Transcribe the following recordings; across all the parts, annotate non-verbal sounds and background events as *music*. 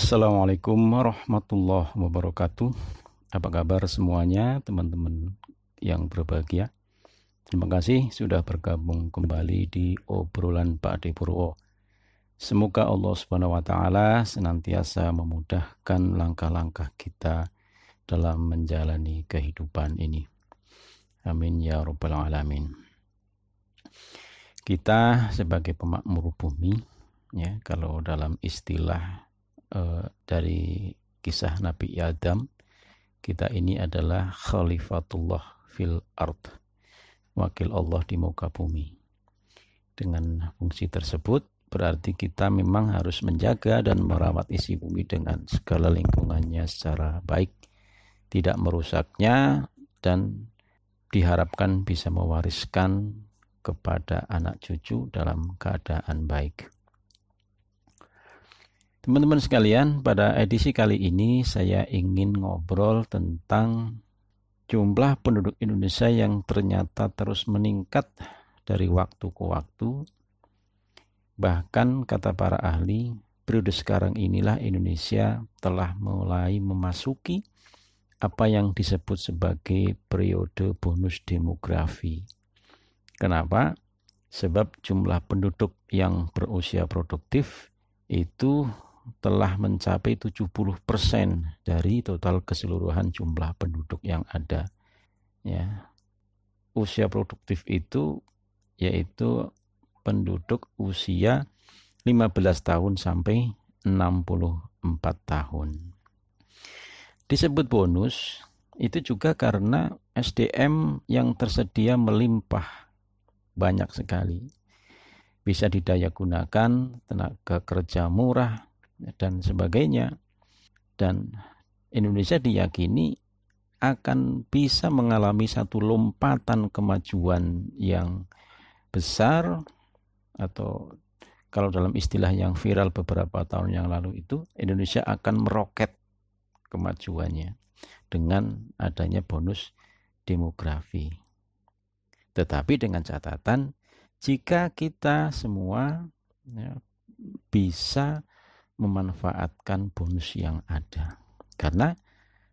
Assalamualaikum warahmatullahi wabarakatuh. Apa kabar semuanya, teman-teman yang berbahagia? Terima kasih sudah bergabung kembali di obrolan Pak Ade Purwo. Semoga Allah Subhanahu wa taala senantiasa memudahkan langkah-langkah kita dalam menjalani kehidupan ini. Amin ya rabbal alamin. Kita sebagai pemakmur bumi ya kalau dalam istilah uh, dari kisah Nabi Adam kita ini adalah khalifatullah fil ard wakil Allah di muka bumi dengan fungsi tersebut berarti kita memang harus menjaga dan merawat isi bumi dengan segala lingkungannya secara baik tidak merusaknya dan diharapkan bisa mewariskan kepada anak cucu dalam keadaan baik. Teman-teman sekalian, pada edisi kali ini saya ingin ngobrol tentang jumlah penduduk Indonesia yang ternyata terus meningkat dari waktu ke waktu. Bahkan kata para ahli, periode sekarang inilah Indonesia telah mulai memasuki apa yang disebut sebagai periode bonus demografi. Kenapa? Sebab jumlah penduduk yang berusia produktif itu telah mencapai 70% dari total keseluruhan jumlah penduduk yang ada. Ya. Usia produktif itu yaitu penduduk usia 15 tahun sampai 64 tahun. Disebut bonus itu juga karena SDM yang tersedia melimpah banyak sekali. Bisa didaya gunakan tenaga kerja murah, dan sebagainya. Dan Indonesia diyakini akan bisa mengalami satu lompatan kemajuan yang besar atau kalau dalam istilah yang viral beberapa tahun yang lalu itu Indonesia akan meroket kemajuannya dengan adanya bonus demografi. Tetapi dengan catatan jika kita semua ya, bisa memanfaatkan bonus yang ada. Karena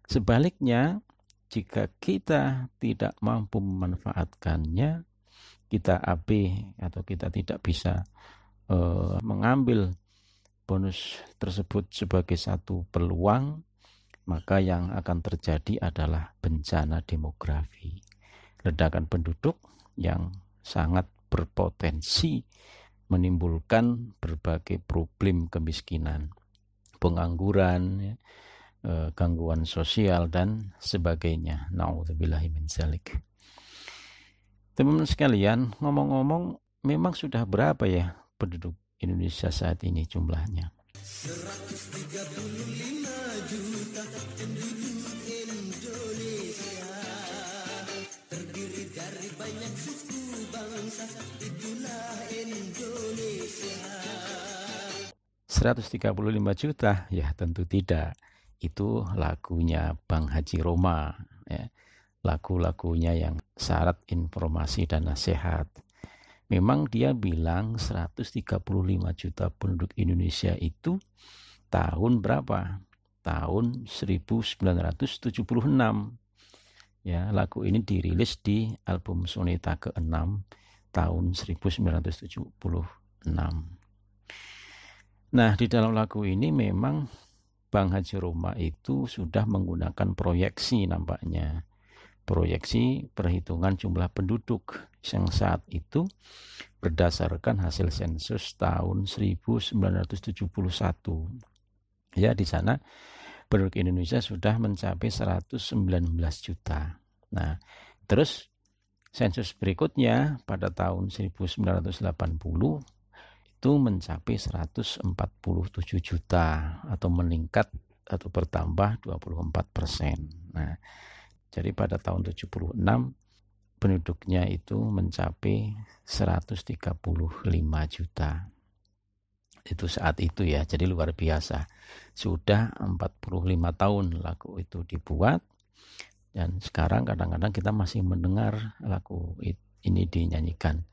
sebaliknya, jika kita tidak mampu memanfaatkannya, kita AB atau kita tidak bisa uh, mengambil bonus tersebut sebagai satu peluang, maka yang akan terjadi adalah bencana demografi. Ledakan penduduk yang sangat berpotensi menimbulkan berbagai problem kemiskinan, pengangguran, ya, eh, gangguan sosial dan sebagainya. Nauzubillahi min zalik. Teman-teman sekalian, ngomong-ngomong memang sudah berapa ya penduduk Indonesia saat ini jumlahnya? 135 juta penduduk Indonesia terdiri dari banyak suku 135 juta? Ya tentu tidak. Itu lagunya Bang Haji Roma ya. Lagu-lagunya yang syarat informasi dan nasihat. Memang dia bilang 135 juta penduduk Indonesia itu tahun berapa? Tahun 1976 ya lagu ini dirilis di album Soneta ke-6 tahun 1976 Nah, di dalam lagu ini memang Bang Haji Roma itu sudah menggunakan proyeksi nampaknya. Proyeksi perhitungan jumlah penduduk yang saat itu berdasarkan hasil sensus tahun 1971. Ya, di sana penduduk Indonesia sudah mencapai 119 juta. Nah, terus sensus berikutnya pada tahun 1980 itu mencapai 147 juta atau meningkat atau bertambah 24 persen. Nah, jadi pada tahun 76 penduduknya itu mencapai 135 juta. Itu saat itu ya, jadi luar biasa. Sudah 45 tahun lagu itu dibuat dan sekarang kadang-kadang kita masih mendengar lagu ini dinyanyikan.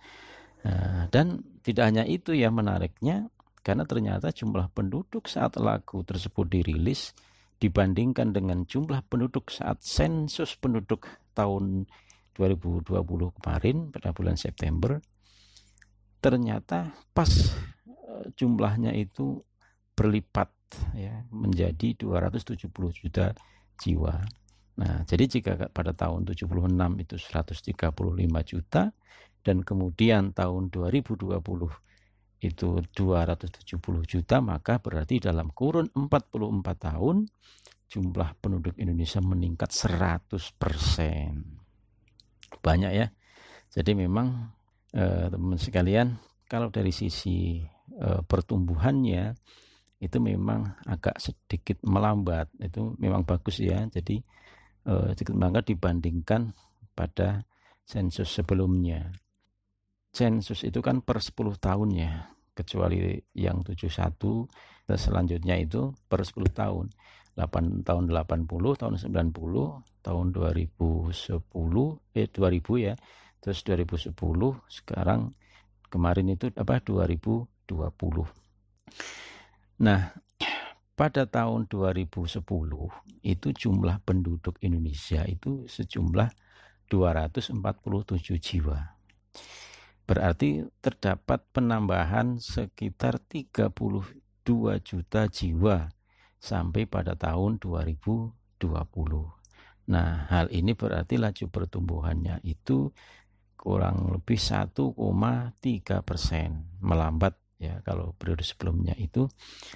Nah, dan tidak hanya itu ya menariknya, karena ternyata jumlah penduduk saat lagu tersebut dirilis dibandingkan dengan jumlah penduduk saat sensus penduduk tahun 2020 kemarin pada bulan September ternyata pas eh, jumlahnya itu berlipat ya menjadi 270 juta jiwa. Nah, jadi jika pada tahun 76 itu 135 juta dan kemudian tahun 2020 itu 270 juta, maka berarti dalam kurun 44 tahun jumlah penduduk Indonesia meningkat 100%. Banyak ya. Jadi memang eh, teman-teman sekalian, kalau dari sisi eh, pertumbuhannya itu memang agak sedikit melambat. Itu memang bagus ya. Jadi eh, melambat dibandingkan pada sensus sebelumnya. Sensus itu kan per 10 tahun ya kecuali yang 71 dan selanjutnya itu per 10 tahun 8 tahun 80 tahun 90 tahun 2010 eh 2000 ya terus 2010 sekarang kemarin itu apa 2020 nah pada tahun 2010 itu jumlah penduduk Indonesia itu sejumlah 247 jiwa Berarti terdapat penambahan sekitar 32 juta jiwa sampai pada tahun 2020. Nah, hal ini berarti laju pertumbuhannya itu kurang lebih 1,3 persen melambat ya kalau periode sebelumnya itu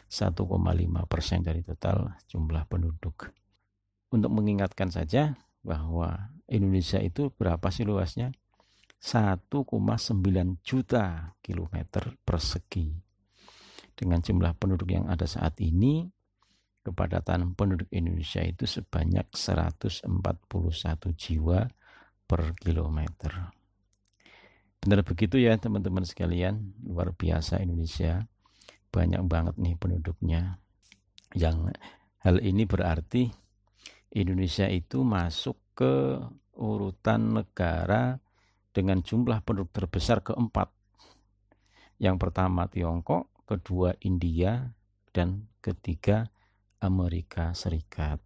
1,5 persen dari total jumlah penduduk. Untuk mengingatkan saja bahwa Indonesia itu berapa sih luasnya? 1,9 juta kilometer persegi. Dengan jumlah penduduk yang ada saat ini, kepadatan penduduk Indonesia itu sebanyak 141 jiwa per kilometer. Benar begitu ya teman-teman sekalian, luar biasa Indonesia. Banyak banget nih penduduknya. Yang hal ini berarti Indonesia itu masuk ke urutan negara dengan jumlah penduduk terbesar keempat. Yang pertama Tiongkok, kedua India, dan ketiga Amerika Serikat.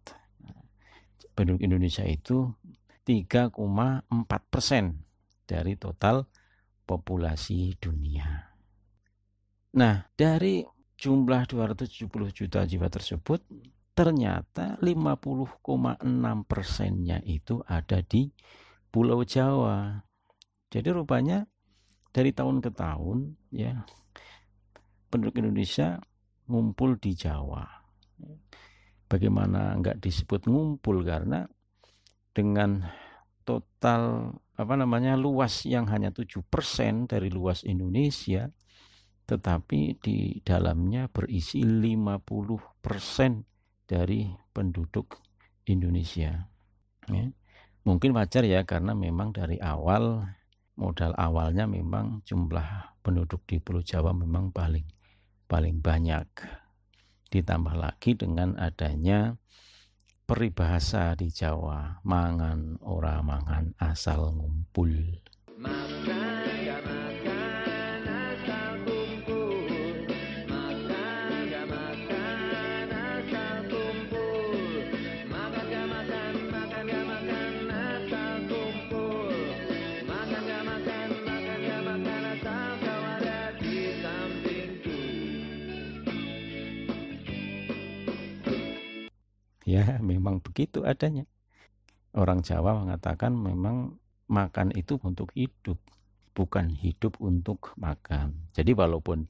Penduduk Indonesia itu 3,4 persen dari total populasi dunia. Nah, dari jumlah 270 juta jiwa tersebut, ternyata 50,6 persennya itu ada di Pulau Jawa. Jadi rupanya dari tahun ke tahun ya penduduk Indonesia ngumpul di Jawa. Bagaimana enggak disebut ngumpul karena dengan total apa namanya luas yang hanya 7% dari luas Indonesia tetapi di dalamnya berisi 50% dari penduduk Indonesia. Ya. Mungkin wajar ya karena memang dari awal modal awalnya memang jumlah penduduk di Pulau Jawa memang paling paling banyak. Ditambah lagi dengan adanya peribahasa di Jawa, mangan ora mangan asal ngumpul. Ya, memang begitu adanya. Orang Jawa mengatakan memang makan itu untuk hidup, bukan hidup untuk makan. Jadi walaupun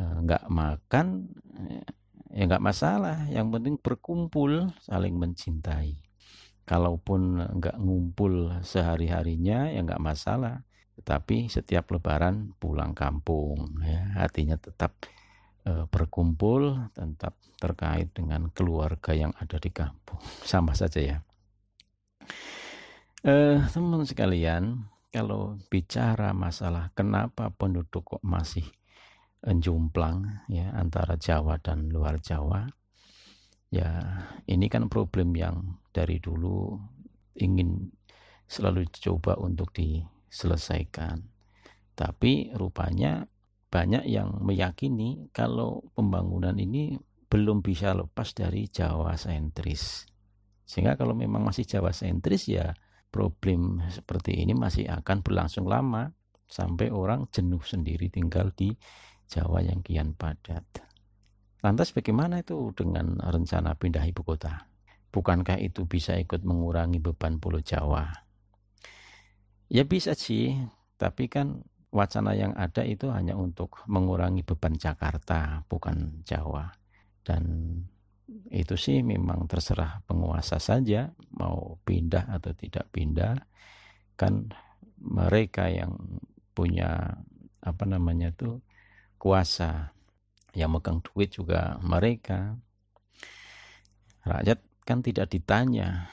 eh, nggak makan, eh, ya nggak masalah. Yang penting berkumpul, saling mencintai. Kalaupun nggak ngumpul sehari-harinya, ya nggak masalah. Tetapi setiap Lebaran pulang kampung, ya, artinya tetap Eh, berkumpul tetap terkait dengan keluarga yang ada di kampung. *laughs* Sama saja ya. Eh, teman sekalian, kalau bicara masalah kenapa penduduk kok masih jomplang ya antara Jawa dan luar Jawa, ya ini kan problem yang dari dulu ingin selalu dicoba untuk diselesaikan. Tapi rupanya banyak yang meyakini kalau pembangunan ini belum bisa lepas dari Jawa sentris. Sehingga kalau memang masih Jawa sentris ya problem seperti ini masih akan berlangsung lama sampai orang jenuh sendiri tinggal di Jawa yang kian padat. Lantas bagaimana itu dengan rencana pindah ibu kota? Bukankah itu bisa ikut mengurangi beban Pulau Jawa? Ya bisa sih, tapi kan wacana yang ada itu hanya untuk mengurangi beban Jakarta, bukan Jawa. Dan itu sih memang terserah penguasa saja mau pindah atau tidak pindah. Kan mereka yang punya apa namanya itu kuasa yang megang duit juga mereka rakyat kan tidak ditanya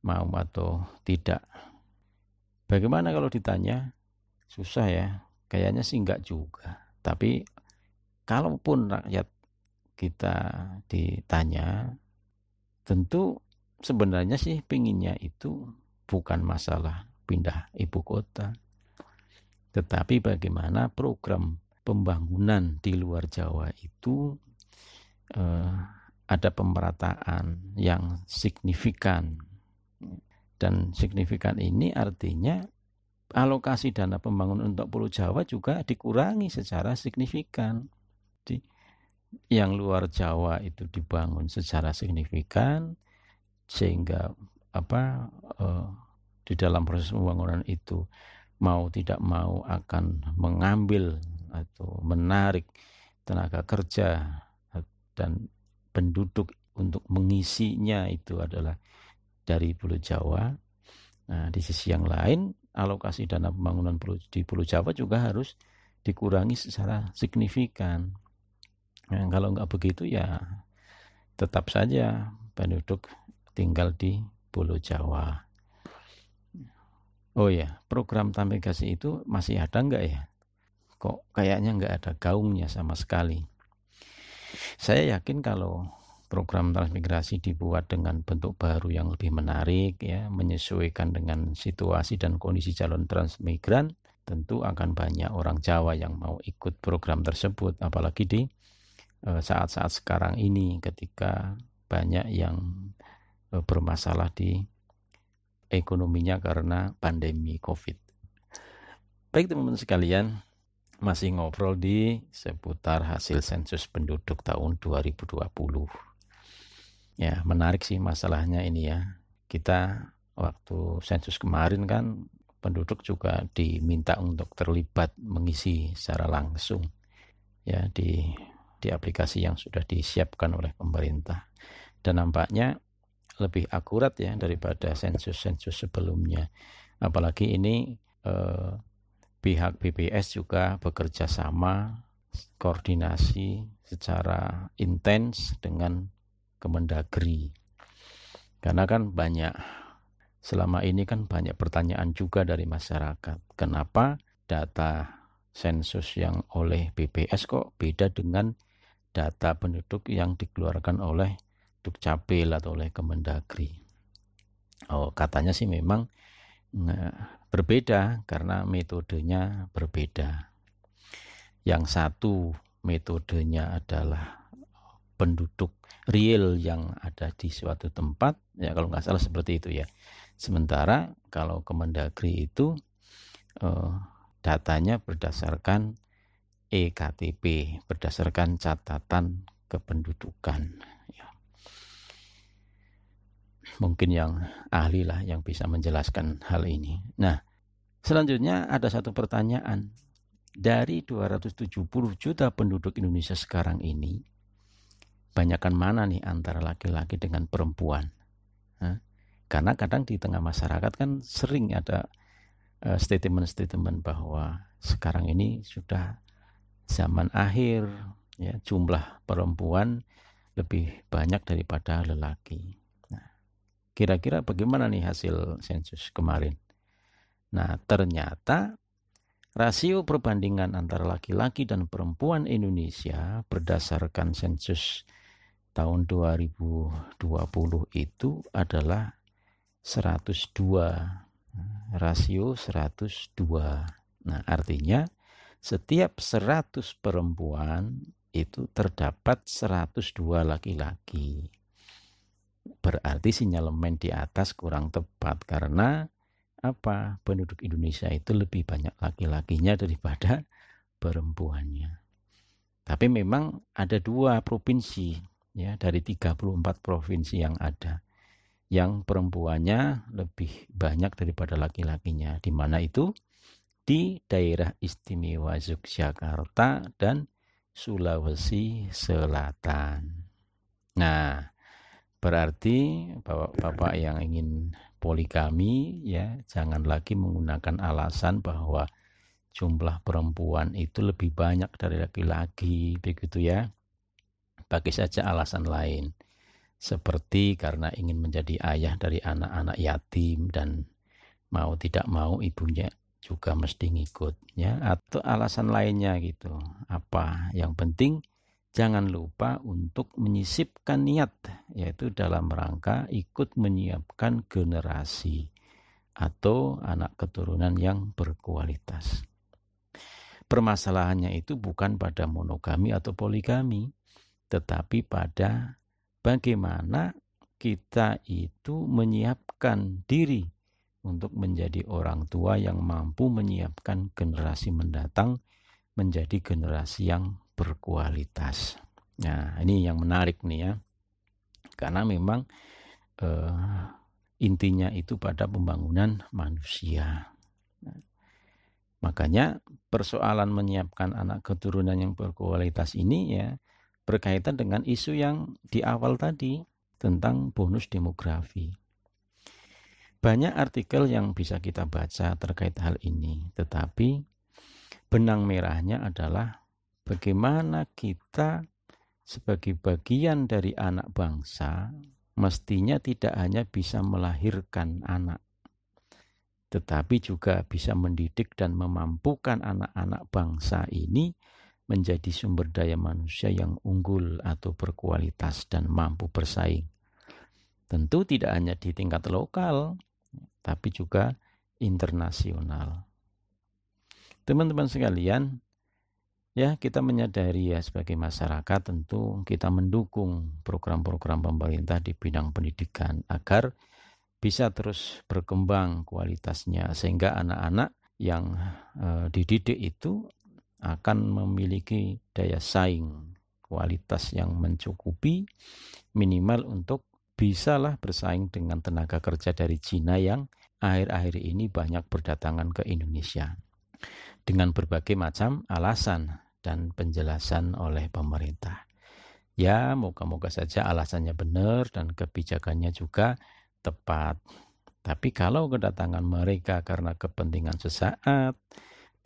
mau atau tidak bagaimana kalau ditanya susah ya. Kayaknya sih enggak juga. Tapi kalaupun rakyat kita ditanya tentu sebenarnya sih pinginnya itu bukan masalah pindah ibu kota. Tetapi bagaimana program pembangunan di luar Jawa itu eh, ada pemerataan yang signifikan. Dan signifikan ini artinya alokasi dana pembangunan untuk Pulau Jawa juga dikurangi secara signifikan. Jadi, yang luar Jawa itu dibangun secara signifikan sehingga apa eh, di dalam proses pembangunan itu mau tidak mau akan mengambil atau menarik tenaga kerja dan penduduk untuk mengisinya itu adalah dari Pulau Jawa. Nah, di sisi yang lain, alokasi dana pembangunan di Pulau Jawa juga harus dikurangi secara signifikan. Nah, kalau nggak begitu ya tetap saja penduduk tinggal di Pulau Jawa. Oh ya, program tamigasi itu masih ada nggak ya? Kok kayaknya nggak ada gaungnya sama sekali. Saya yakin kalau program transmigrasi dibuat dengan bentuk baru yang lebih menarik, ya, menyesuaikan dengan situasi dan kondisi calon transmigran, tentu akan banyak orang Jawa yang mau ikut program tersebut, apalagi di eh, saat-saat sekarang ini ketika banyak yang eh, bermasalah di ekonominya karena pandemi COVID. Baik teman-teman sekalian, masih ngobrol di seputar hasil sensus penduduk tahun 2020. Ya, menarik sih masalahnya ini ya. Kita waktu sensus kemarin kan penduduk juga diminta untuk terlibat mengisi secara langsung ya di di aplikasi yang sudah disiapkan oleh pemerintah. Dan nampaknya lebih akurat ya daripada sensus-sensus sebelumnya. Apalagi ini eh, pihak BPS juga bekerja sama koordinasi secara intens dengan Kemendagri. Karena kan banyak selama ini kan banyak pertanyaan juga dari masyarakat. Kenapa data sensus yang oleh BPS kok beda dengan data penduduk yang dikeluarkan oleh Dukcapil atau oleh Kemendagri. Oh, katanya sih memang berbeda karena metodenya berbeda. Yang satu metodenya adalah penduduk real yang ada di suatu tempat, ya kalau nggak salah seperti itu ya. Sementara kalau Kemendagri itu eh, datanya berdasarkan EKTP, berdasarkan catatan kependudukan mungkin yang ahli lah yang bisa menjelaskan hal ini. Nah, selanjutnya ada satu pertanyaan. Dari 270 juta penduduk Indonesia sekarang ini, banyakkan mana nih antara laki-laki dengan perempuan? Karena kadang di tengah masyarakat kan sering ada eh, statement-statement bahwa sekarang ini sudah zaman akhir, ya jumlah perempuan lebih banyak daripada lelaki. Kira-kira bagaimana nih hasil sensus kemarin? Nah, ternyata rasio perbandingan antara laki-laki dan perempuan Indonesia berdasarkan sensus tahun 2020 itu adalah 102 rasio 102 nah artinya setiap 100 perempuan itu terdapat 102 laki-laki. Berarti sinyalemen di atas kurang tepat karena apa? Penduduk Indonesia itu lebih banyak laki-lakinya daripada perempuannya. Tapi memang ada dua provinsi ya dari 34 provinsi yang ada yang perempuannya lebih banyak daripada laki-lakinya di mana itu di daerah istimewa Yogyakarta dan Sulawesi Selatan. Nah, berarti bapak-bapak yang ingin poligami ya jangan lagi menggunakan alasan bahwa jumlah perempuan itu lebih banyak dari laki-laki begitu ya. Bagi saja alasan lain. Seperti karena ingin menjadi ayah dari anak-anak yatim dan mau tidak mau ibunya juga mesti ngikut ya. Atau alasan lainnya gitu. Apa? Yang penting jangan lupa untuk menyisipkan niat yaitu dalam rangka ikut menyiapkan generasi atau anak keturunan yang berkualitas. Permasalahannya itu bukan pada monogami atau poligami tetapi pada bagaimana kita itu menyiapkan diri untuk menjadi orang tua yang mampu menyiapkan generasi mendatang menjadi generasi yang berkualitas. Nah, ini yang menarik nih ya. Karena memang eh, intinya itu pada pembangunan manusia. Makanya persoalan menyiapkan anak keturunan yang berkualitas ini ya berkaitan dengan isu yang di awal tadi tentang bonus demografi. Banyak artikel yang bisa kita baca terkait hal ini, tetapi benang merahnya adalah bagaimana kita sebagai bagian dari anak bangsa mestinya tidak hanya bisa melahirkan anak, tetapi juga bisa mendidik dan memampukan anak-anak bangsa ini menjadi sumber daya manusia yang unggul atau berkualitas dan mampu bersaing. Tentu tidak hanya di tingkat lokal, tapi juga internasional. Teman-teman sekalian, ya kita menyadari ya sebagai masyarakat tentu kita mendukung program-program pemerintah di bidang pendidikan agar bisa terus berkembang kualitasnya sehingga anak-anak yang e, dididik itu akan memiliki daya saing kualitas yang mencukupi minimal untuk bisalah bersaing dengan tenaga kerja dari Cina yang akhir-akhir ini banyak berdatangan ke Indonesia dengan berbagai macam alasan dan penjelasan oleh pemerintah. Ya, moga-moga saja alasannya benar dan kebijakannya juga tepat. Tapi kalau kedatangan mereka karena kepentingan sesaat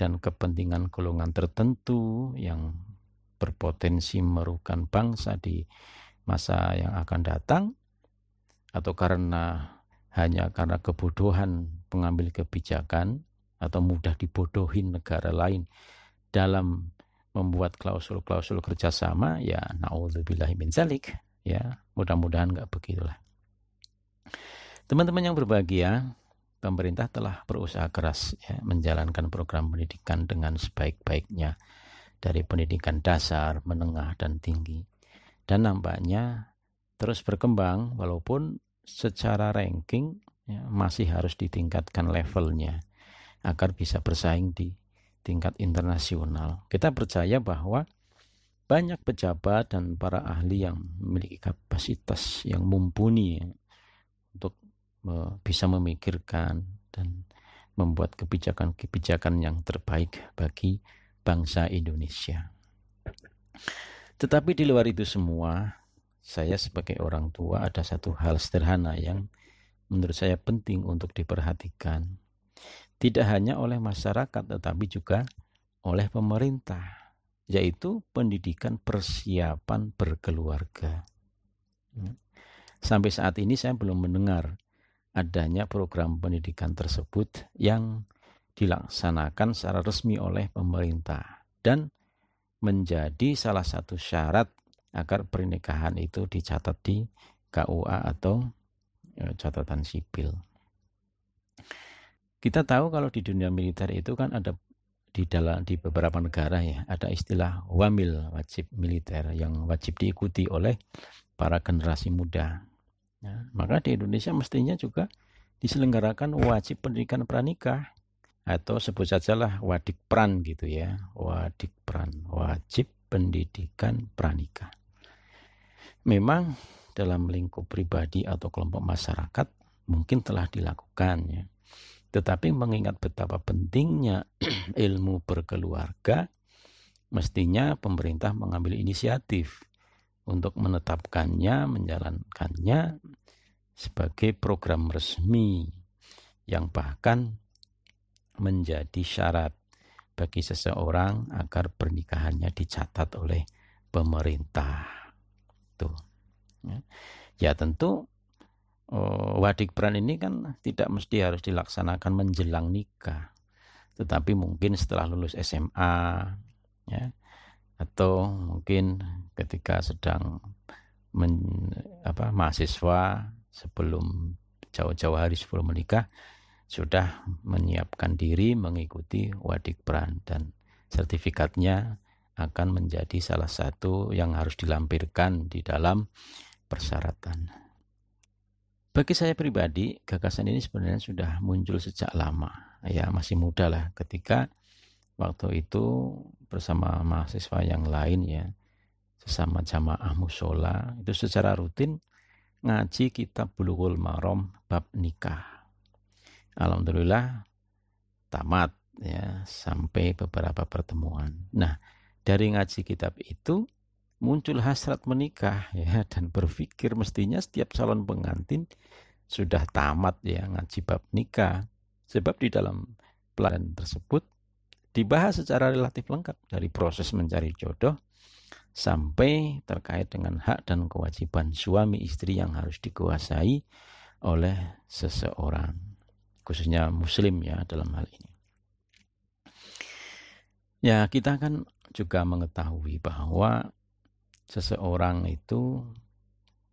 dan kepentingan golongan tertentu yang berpotensi merugikan bangsa di masa yang akan datang, atau karena hanya karena kebodohan pengambil kebijakan atau mudah dibodohin negara lain dalam membuat klausul-klausul kerjasama ya naudzubillahi min zalik ya mudah-mudahan nggak begitulah. Teman-teman yang berbahagia pemerintah telah berusaha keras ya, menjalankan program pendidikan dengan sebaik-baiknya dari pendidikan dasar, menengah, dan tinggi. Dan nampaknya terus berkembang walaupun secara ranking ya, masih harus ditingkatkan levelnya agar bisa bersaing di tingkat internasional. Kita percaya bahwa banyak pejabat dan para ahli yang memiliki kapasitas yang mumpuni ya, untuk bisa memikirkan dan membuat kebijakan-kebijakan yang terbaik bagi bangsa Indonesia. Tetapi di luar itu semua, saya sebagai orang tua ada satu hal sederhana yang menurut saya penting untuk diperhatikan. Tidak hanya oleh masyarakat tetapi juga oleh pemerintah, yaitu pendidikan persiapan berkeluarga. Sampai saat ini saya belum mendengar adanya program pendidikan tersebut yang dilaksanakan secara resmi oleh pemerintah dan menjadi salah satu syarat agar pernikahan itu dicatat di KUA atau ya, catatan sipil. Kita tahu kalau di dunia militer itu kan ada di dalam di beberapa negara ya ada istilah wamil wajib militer yang wajib diikuti oleh para generasi muda. Ya, maka di Indonesia mestinya juga diselenggarakan wajib pendidikan pranikah atau sebut sajalah wadik pran gitu ya. Wadik pran wajib pendidikan pranikah. Memang dalam lingkup pribadi atau kelompok masyarakat mungkin telah dilakukan ya. Tetapi mengingat betapa pentingnya *clears throat* ilmu berkeluarga mestinya pemerintah mengambil inisiatif untuk menetapkannya menjalankannya sebagai program resmi yang bahkan menjadi syarat bagi seseorang agar pernikahannya dicatat oleh pemerintah. Tuh. Ya, ya tentu oh, wadik peran ini kan tidak mesti harus dilaksanakan menjelang nikah, tetapi mungkin setelah lulus SMA, ya, atau mungkin ketika sedang men, apa, mahasiswa sebelum jauh-jauh hari sebelum menikah sudah menyiapkan diri mengikuti wadik peran dan sertifikatnya akan menjadi salah satu yang harus dilampirkan di dalam persyaratan. Bagi saya pribadi, gagasan ini sebenarnya sudah muncul sejak lama. Ya, masih muda lah ketika waktu itu bersama mahasiswa yang lain ya, sesama jamaah musola, itu secara rutin ngaji kitab Bulughul Maram bab nikah alhamdulillah tamat ya sampai beberapa pertemuan. Nah, dari ngaji kitab itu muncul hasrat menikah ya *laughs* dan berpikir mestinya setiap calon pengantin sudah tamat ya ngaji bab nikah. Sebab di dalam pelajaran tersebut dibahas secara relatif lengkap dari proses mencari jodoh sampai terkait dengan hak dan kewajiban suami istri yang harus dikuasai oleh seseorang khususnya muslim ya dalam hal ini. Ya, kita kan juga mengetahui bahwa seseorang itu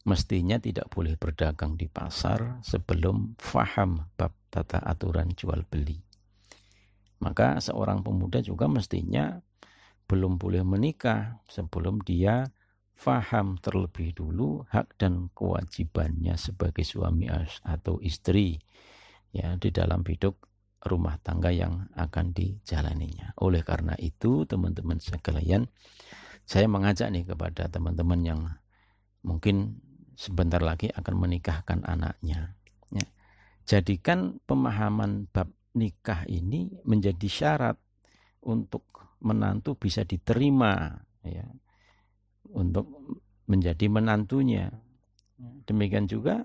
mestinya tidak boleh berdagang di pasar sebelum faham bab tata aturan jual beli. Maka seorang pemuda juga mestinya belum boleh menikah sebelum dia faham terlebih dulu hak dan kewajibannya sebagai suami atau istri ya di dalam hidup rumah tangga yang akan dijalaninya. Oleh karena itu, teman-teman sekalian, saya mengajak nih kepada teman-teman yang mungkin sebentar lagi akan menikahkan anaknya. Ya. Jadikan pemahaman bab nikah ini menjadi syarat untuk menantu bisa diterima, ya, untuk menjadi menantunya. Demikian juga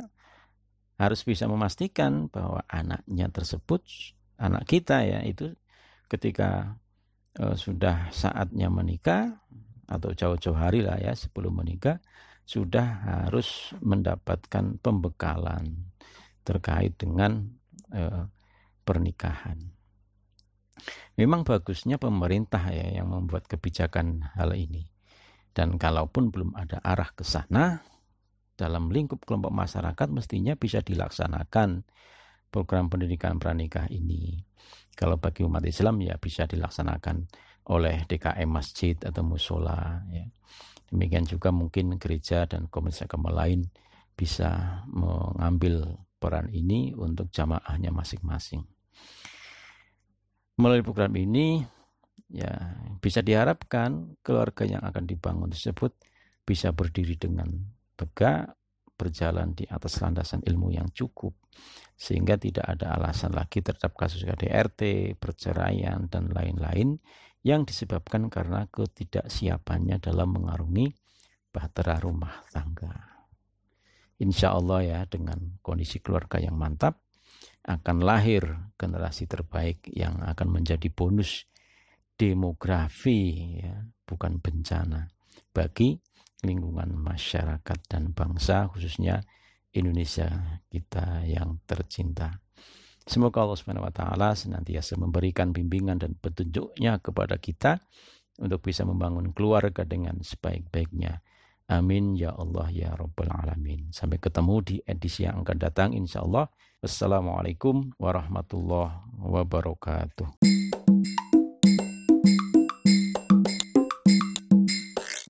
harus bisa memastikan bahwa anaknya tersebut anak kita ya itu ketika uh, sudah saatnya menikah atau jauh-jauh hari lah ya sebelum menikah sudah harus mendapatkan pembekalan terkait dengan uh, pernikahan. Memang bagusnya pemerintah ya yang membuat kebijakan hal ini. Dan kalaupun belum ada arah ke sana, dalam lingkup kelompok masyarakat mestinya bisa dilaksanakan program pendidikan pranikah ini. Kalau bagi umat Islam ya bisa dilaksanakan oleh DKM masjid atau musola. Ya. Demikian juga mungkin gereja dan komunitas agama lain bisa mengambil peran ini untuk jamaahnya masing-masing. Melalui program ini ya bisa diharapkan keluarga yang akan dibangun tersebut bisa berdiri dengan tegak berjalan di atas landasan ilmu yang cukup sehingga tidak ada alasan lagi terhadap kasus KDRT, perceraian dan lain-lain yang disebabkan karena ketidaksiapannya dalam mengarungi bahtera rumah tangga. Insya Allah ya dengan kondisi keluarga yang mantap akan lahir generasi terbaik yang akan menjadi bonus demografi ya bukan bencana bagi lingkungan masyarakat dan bangsa khususnya Indonesia kita yang tercinta. Semoga Allah Subhanahu wa taala senantiasa memberikan bimbingan dan petunjuknya kepada kita untuk bisa membangun keluarga dengan sebaik-baiknya. Amin ya Allah ya Rabbal Alamin. Sampai ketemu di edisi yang akan datang insya Allah. Wassalamualaikum warahmatullahi wabarakatuh.